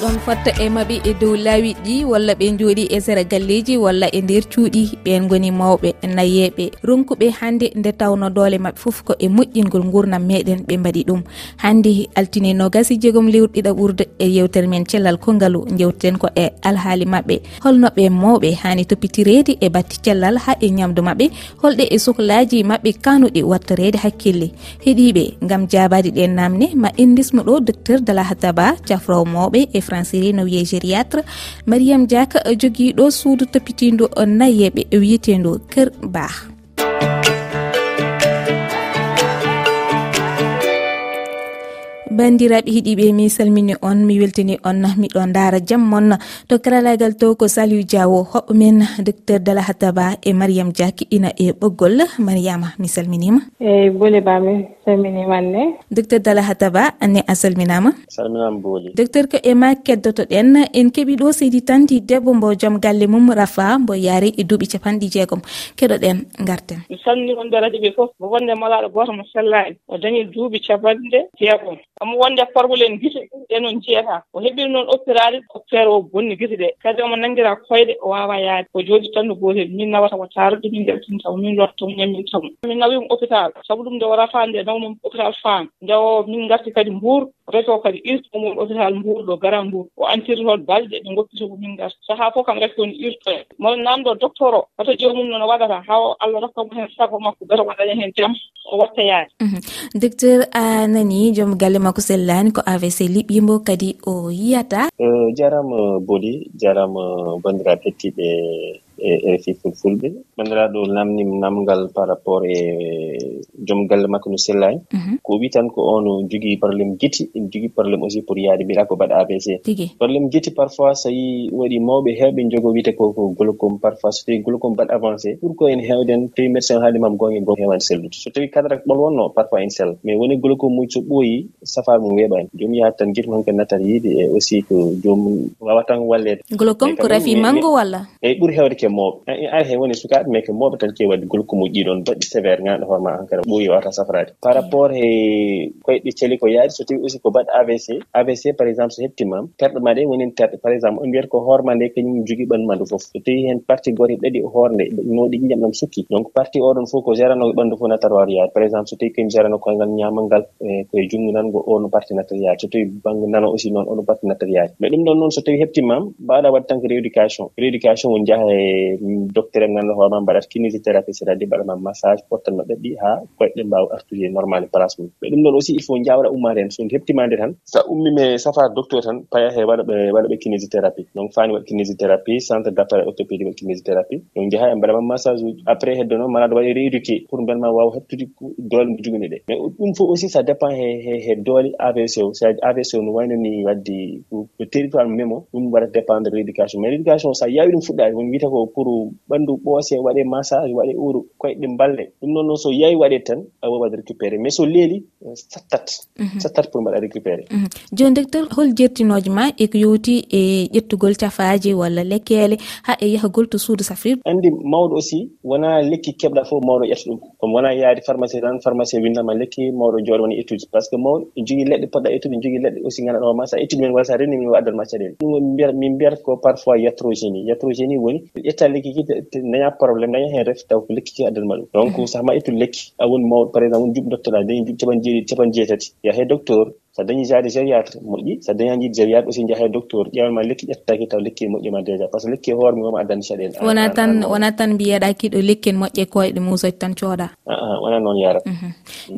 oɗon fotta e maɓe e dow laawi ɗi walla ɓe jooɗi e sera galleji walla e nder cuuɗi. Ɓen goni mawɓe nayeɓe ronkuɓe hannde nde tawno doole maɓɓe fof ko e moƴƴingol gurnam meɗen ɓe mbaɗi ɗum. Hannde altine nogasi jeegom lewɗiɗa ɓurde e yewtere men cellal kongalu jewteten ko e alhaali maɓɓe. Holnoɓe mawɓe hani toppitirede e batti cellal ha e ñamdu maɓɓe. Holɗe e sohlaji maɓɓe kanuɗi wattorede hakkille. Heeɗiɓe gam jabadi ɗen namne ma indismo ɗo docteur dalahataba cafrowo mawɓe e français no wiye gériatre. Mariame diaka eh, joguiɗo suudu tapitinɗo eh, nayeɓe eh, wiyeteɗo keur bah bandiraɓe hiɗiɓe mi salmini on mi weltini on miɗo dara jammon to karalagal to ko saliw diawo hoɓɓe men docteur dalahataba e mariame diaki ina e ɓoggol. Mariama mi salminima. Eyyi bole bami salminimanne docteur dala hataba anne a salminama. Salminama booli docteur ko ema keddotoɗen en keeɓi ɗo seydi tanti debbo mbo joom galle mum rafa mbo yaari e duuɓi capanɗi jeegom. Keɗoɗen garten mi salmini wonde radio ɓe fof mo wonde malaɗo goto mo sellani o dañi duuɓi capanɗe jeegom. Omo wonde probléme gite ɗe noon jeyata o heɓiri noon opérade opére o bonni gite ɗe. Kadi omo nangira koyɗe o wawa yaade. O jooɗi tan no gotel min nawata mo taaruɗe min ndewtintamo min lottamo ñammintamo min nawimo hôpital. Sabu ɗum nde o rafa nde naw mum hôpital fam jawo min garti kadi mbuur reto kadi irto mum hôpital mbuur ɗo gara mbuur o antiri toon balɗe ɗe goppitoko min garta sahaa fof kam rek woni irtoe mono nanɗo docteur o hoto joomum nono waɗata. Haa allah rokkamo heen sago makko beto waɗani heen jam o watta yaade. Mhm. Docteur a nani joom galle makko sellani ko avc liɓɓimo kadi o yiyata? Eh, jarama boli jarama bandira hettiɓe e, e rfi fulfulɓe bandiraɗo namdi namgal par rapport e joom galle makko no sellani mhm. ko wi tan ko on jogui probléme guiti ene jogui probléme aussi pour yaade mbiɗa ko mbaɗa abc probléme guiti parfois so yi waɗi mawɓe hewɓe jogo wiyte koko glaucome parfois so tawi glaucome mbaɗa avancé pour ko en hewden tawi médecin o mam gonge gon hewani sellude. So tawi cadrak ɓol wonno parfois en sella mais woni glaucome muji so ɓooyi safar mum weɓani jomum yahat tan guiti mum hankkadi nattat yiide e aussi ko jomum wawa tan wallede glaucome ko rafi manggo walla? eyyi ɓuuri hewde ke moɓe ar he woni sukaɓe mais ko moɓe tan kewi wadde golku mum ɗiɗon baɗɗi sévére ganduɗa hoorema ma hankara ɓooyi wawata safrade. Par rapport e koyeɗe cali ko yaadi so tawi aussi ko baɗɗa avc avc par exemple so heptimam terɗe ma ɗe woni terɗe par exemple on mbiyata ko hoorema nde kañum jogui ɓandu ma ndu foof so tawi hen partie goto ɗaɗi hoore nde noɗi ƴiƴam ɗam sukki donc partie oɗon fof ko géranoɓe ɓandu fof natat wawi yaade. Par exemple so tawi kañum gérano koyngal ñamal ngal e, koye junggo nan go ono partie natat yaade. So tawi banggue nano aussi noon ono partie natat yaade. Mais ɗum ɗon noon so tawi heptimam mbawɗa wadde tan ko rééducation. Rééducation woni jaaha e docteur en ngannduɗa hoore ma mbaɗata kinésithérapie c' à dire mbaɗama massage pottanno maɓɓe ɗi ha koyɗe mbawa artude normal e place mum. Ɓe ɗum ɗon aussi il faut jawra ummade hen so heptimade tan sa ummime e docteur tan paya he waɗa ɓe waɗa ɓe kinésithérapie donc fani waɗ kinésithérapie centre d' appareil orthopédie waɗ kinésithérapie donc jaaha e mbaɗama massage uji. Après heddo noon malade waɗi rééduqué pour mbelma wawa heptude doole mo jogini ɗe. Mais ɗum fof aussi ça dépend he he doole avc o. Sa avc o no waynani wadde ko territoire memo ɗum waɗa dépendre rééducation. Mais rééducation sa yawi ɗum fuɗɗade won wiyta ko pour ɓanndu ɓoose waɗe massage waɗe uru koyɗe balle ɗum noon noon so yahi waɗe tan a wawi waɗ récupéré. Mais so leeli eh, sattat mhm. sattat pour mbaɗa récupéré. Mhm. Joni docteur hol jertinoji ma eko yowti e ƴettugol cafaji walla lekkele ha e yahagol to suudu safrirdu andi mawɗo aussi wona lekki keɓɗa fof mawɗo ƴetta ɗum. Comme wona yaade pharmacie tan pharmacie windama lekki mawɗo jooɗo woni étude. Par ce que mawɗo e jogui leɗɗe poɗɗa étude jogui leɗɗe aussi gandaɗo ma. Sa étude men walla sa renni min waɗdanma caɗele ɗum min mbiyata ko parfois yatrogénie. Yatrogénie woni ƴetta hefta lekki ki daña probléme daña hen ref taw ko lekki ki addanma ɗum donc sahama ittu lekki a woni mawɗo par exemple woni juɓe docteur a dañi juɓe capan jeeɗiɗi capan jeetati yaha docteur so dañi jaade gériatre moƴƴi so dañani yiide gériatre aussi jaha e docteur ƴewanma lekki ƴettaki taw lekki e moƴƴima déjà par ce que lekki e hoore mum addani caɗele wona tan wona tan mbiyeɗaki ɗo lekkel moƴƴe koyɗe musoje tan cooda ah, ah, wona noon yara mhm.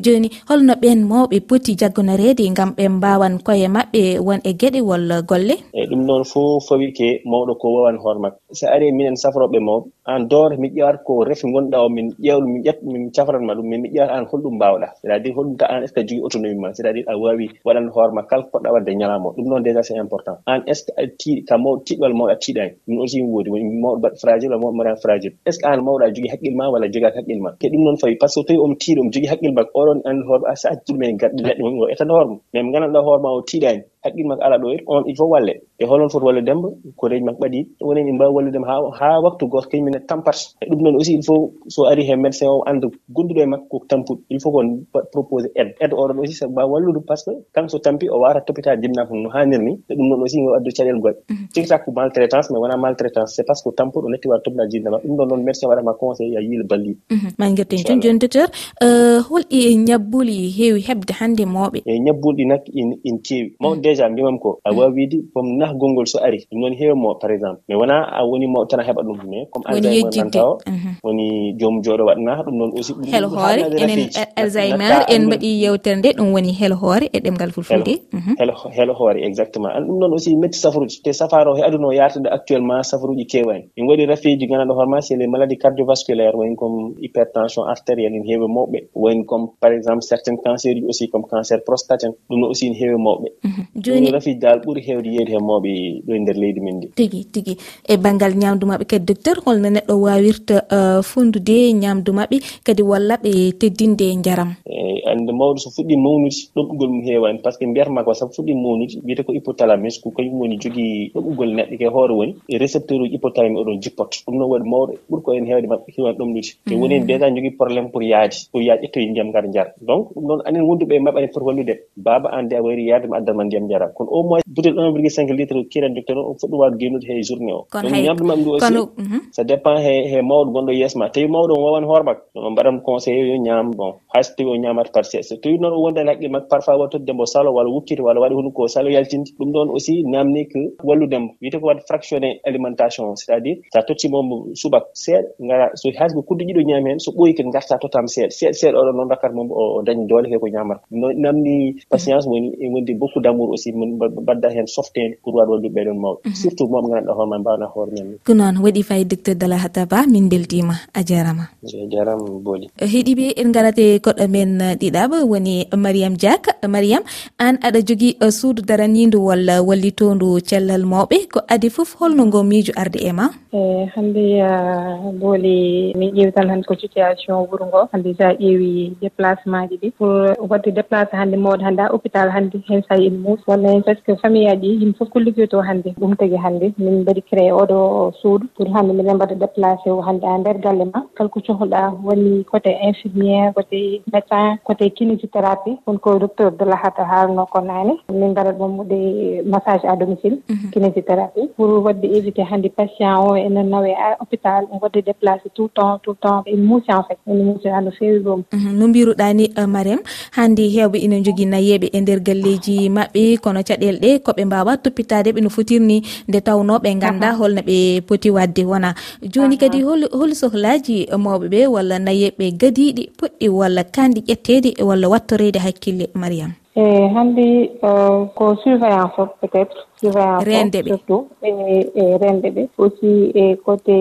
joni holno ɓen mawɓe poti jaggonorede gam ɓe mbawan koye mabɓe won e gueɗe walla golle? Eyyi ɗum noon fo fawi ke mawɗo ko wawan hoore makko so ari minen safroɓe mawɓe an doore mi ƴewat ko refi gonɗa o min ƴewlu min ƴet min cafranma ɗum min mi ƴewat an holɗum mbawɗa c'est à dire holɗum ta an est ce que jogui autonomie ma? C'est à dire a wawi waɗan hoorema kala poɗɗa wadde ñalamo ɗum noon déjà c'est important. An est ce que a tiiɗi ka mawɗo tiɗɗo mawɗo a tiiɗani ɗum aussi mi woodi mawɗo baɗ fragile walla mawɗo mbaɗa fragile. Est ce que an mawɗo a jogii haqqille ma walla jogaki haqqille ma? Te ɗum noon fawi par ce que tawi omo tiiɗo omo jogui haqqille makko oɗon andi hoorema a sa acci ɗumen garɗe leɗɗe mum o etata hoorema. Mais mi gandanɗa hoorema o tiiɗani haqqille makko ala ɗo iri on il faut walle. E holon foti wallude demba ko reji makko ɓaɗi woni en mbawi walludema ha ha waktu goto kañumene tampat e ɗum noon aussi il faut so ari he médecin o anda gonduɗo e makko ko tampuɗo il faut kon proposé aide. Aide oɗon aussi sa mbawi wallude par ce que kanko so tampi o wawata toppitade jibinako no hanniri ni te ɗum noon aussi o addu caɗele goɗɗe mhm. tigi ko maltraitance mais wona maltraitance. C'est par ce que tampuɗo netti wawata toppitade jibinama ɗum ɗon noon médecin waɗama conseil a yiila balliɗi mhm. ma guerten joni joni docteur euh, holɗi e ñabbuli heewi heɓde hannde mawɓe? E ñabbuli ɗi nak in keewi. Mawɗo mhm. déjà mbimam ko a wawi wiide comme nahgol ngol so ari ɗum noon heewi mawɓe par exemple. Mais wona a woni mawɗo tan a heɓa ɗum mais comme alzaimer nanta o woni joomum jooɗo waɗana ɗum noon aussi hel hoore enen alzheimer en mbaɗi yewtere nde ɗum woni hel hoore e ɗemgal ngal fulfulde. Mhm. Helo hoore exactement. An ɗum noon aussi metti safaruji te safara o he aduna o yartude actuellement safaruji kewani min waɗi rafiji ganaɗo hoorema c'est les maladies cardiovasculaire woni comme hypertension artérielle ene heewi mawɓe. Woni comme par exemple certaine cancer ji aussi comme cancer prostate en ɗum noon aussi ne heewi mawɓe. Mhm. Joni rafiji dal ɓuuri heewde yeedi hen mawɓe ɗo e nder leydi men ndi. Tigui tigui e banggal ñamdu mabɓe kadi docteur holno neɗɗo wawirta e, fondude ñamdu mabɓe kadi walla ɓe teddinde e jaram eyi ande mawɗo so fuɗɗi mawnude ɗomɗugol mum heewani wani par ce que mbiyatma ko sabu fuɗɗi mawnude wiyete ko hypotalamus ko kañum woni jogii ɗoɓɓugol neɗɗo ke hoore woni e récepteur uji hypothalamus oɗon jippoto ɗum noon waɗi mawɗo ɓurko en heewde maɓɓe hiwan ɗomnude te woni en déjà jogii probléme pour yaade pour yaadi ƴettoye ndiyam ngar jara donc ɗum noon anen wonduɓe e maɓɓe anen foti wallude baba an de a wayri yaade mi addanma ndiyam jara kono au moins butel 1 virgule 5 litre kiran docteur o foti ɗum wawi he journée o. Donc ñamdu mam ndu aussi ça dépend he he mawɗo gonɗo yes ma. Tawi mawɗo o wawani hoore makko on mbaɗan conseillé yo ñaam bon hayso tawi o ñamata par se so tawi noon o wondani e hen haqqille makko parfois wattodemo mo salo walla wukkita walla waɗi hunde salo yaltinde. Ɗum ɗon aussi namni que walludemo wiyete ko waɗa fractionné alimentation c' est à dire sa tottimomo subak seeɗa gara so hayso ko kudde ɗiɗo ñaami hen so ɓooyi kadi garta tottama seeɗa. Seeɗa seeɗa oɗon noon rakkata mum o daña doole he ko ñamata no namni patience woni wondi beaucoup d' amour aussi mbadda hen softede pour waɗa wallude ɓeɗon mawɓe mhm. surtout moɓe gandanɗa hoorema mbawna hoore men ko noon waɗi fayi docteur dala hataba min beltima. A jarama. Jarama booli heeɗiɓe en garate koɗɗo men ɗiɗaɓa woni mariame diak. Mariame an aɗa jogui uh, suudu daranidu walla wallitondu cellal mawɓe. Ko adi foof holno ngo miijo arde e ma? E hannde booli min ƴeewi tan hannde ko situation wuro ngo hannde sa ƴeewi déplacement ji ɗi. Pour wadde déplacé hannde mawɗo hannde ha hôpital hannde hen saa ina muus. Walla hen par ce que famille aji ɗi yimɓe fof ko liggoyto hannde ɗum tagui hannde. Min mbaɗi créé oɗo suudu. Pour hannde mbiɗen mbaɗa déplacé o hannde a nder galle ma. Kala ko cohluɗa woni côté infirmiére côté médecin côté kinésithérapie. Woni ko docteur de lahata haalno ko naane. Min mbaɗat ɗum massage à domicile mhm. kinésithérapie pour wadde évité hannde patient o ene nawe e hôpital en wadde déplacé tout temps tout temps ene muusi en fait ene muusi ha no feewi ɗum no mbiruɗani euh, mariam hannde hewɓe ina jogui nayeɓe e nder galleji maɓɓe kono caɗele ɗe koɓe mbawa toppitade ɓe no fotirni nde tawno ɓe ganda holno ɓe poti wadde wona. Joni kadi hol sohlaji mawɓeɓe walla nayeɓe gadiɗi poɗɗi walla kanɗi ƴettede walla wattorede hakkille mariame Eh, eyi hanndi eh, ko surveillance o peut être surveillance o surtout :fra e eh, rende ɓe. Aussi e côté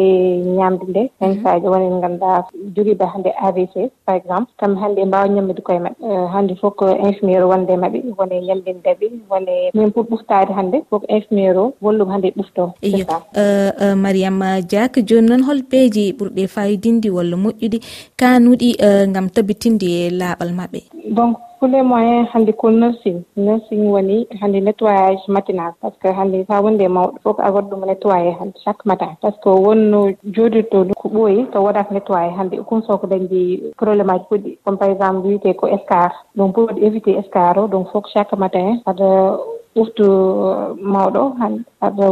ñamde nde mhm. hen saji woni en ngannduɗaa jogiiɓe hannde AVC par exemple :fra kamɓe hannde ɓe mbaawa ñammide koye maɓɓe. Hannde fof ko infirmiére wonde e maɓɓe woni e ñamlinde min pour ɓuftade hannde fof ko infirmiére o walluɓe hannde e ɓufto c' :fra est Mariame Diack jooni noon hol peeji ɓurɗe fayidinde walla moƴƴude kanuɗi ngam tabitinde laaɓal maɓɓe. Donc tous :fra les moyens hannde ko nursing nursing woni hannde nettoyage matinal par ce que hannde sa wonde e mawɗo foof a waɗa ɗum nettoyé hannde chaque matin par ce que wonno joɗirto ko ɓooyi to waɗaka nettoyé :fra hannde ɗum soko dañde probléme aji puɗɗi comme par exemple wiyete ko escar donc pour :fra évité escar o donc fof chaque matin :fra aɗa ɓurtu uh, mawɗo o hande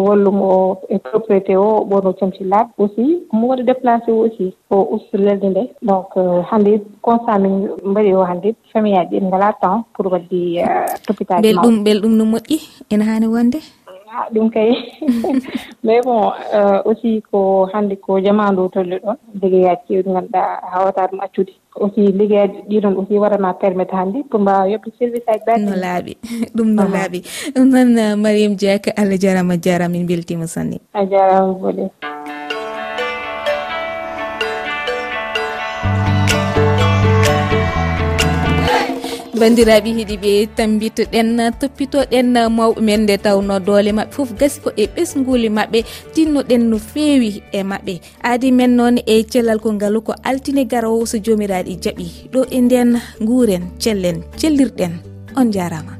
wallumo o e propriété :fra o o ɓurno * aussi. Omo waɗi déplacé :fra aussi o usta lelde nde. Donc uh, hannde constat min mbaɗi o hannde famille aji ɗi ne ngala temps pour :fra wadde uh, toppitade belɗum belɗum no moƴƴi ene hani wonde. a ɗum kay. Mais bon euh, aussi ko hannde ko jamandu tolli ɗon liggeyaji keewɗi ngannduɗa hawata ɗum accude. Aussi liggeyaji ɗiɗon aussi waɗana permettre hannde pour mbawa yoɓde service aji baɗi no laaɓi. Ɗum no laaɓi. Ɗum noon mariame diaka allah jarama jarama min beltima sanni a jarama bole bandiraɓe heeɗiɓe tambitoɗen toppitoɗen mawɓe men nde tawno doole mabɓe foof gasi ko e ɓesguli mabɓe tinnoɗen no feewi e mabɓe aadi men noon e cellal ko ngaalu ko altine garowo so jomiraɗi jaaɓi. Ɗo e nden guuren cellen cellirɗen on jarama.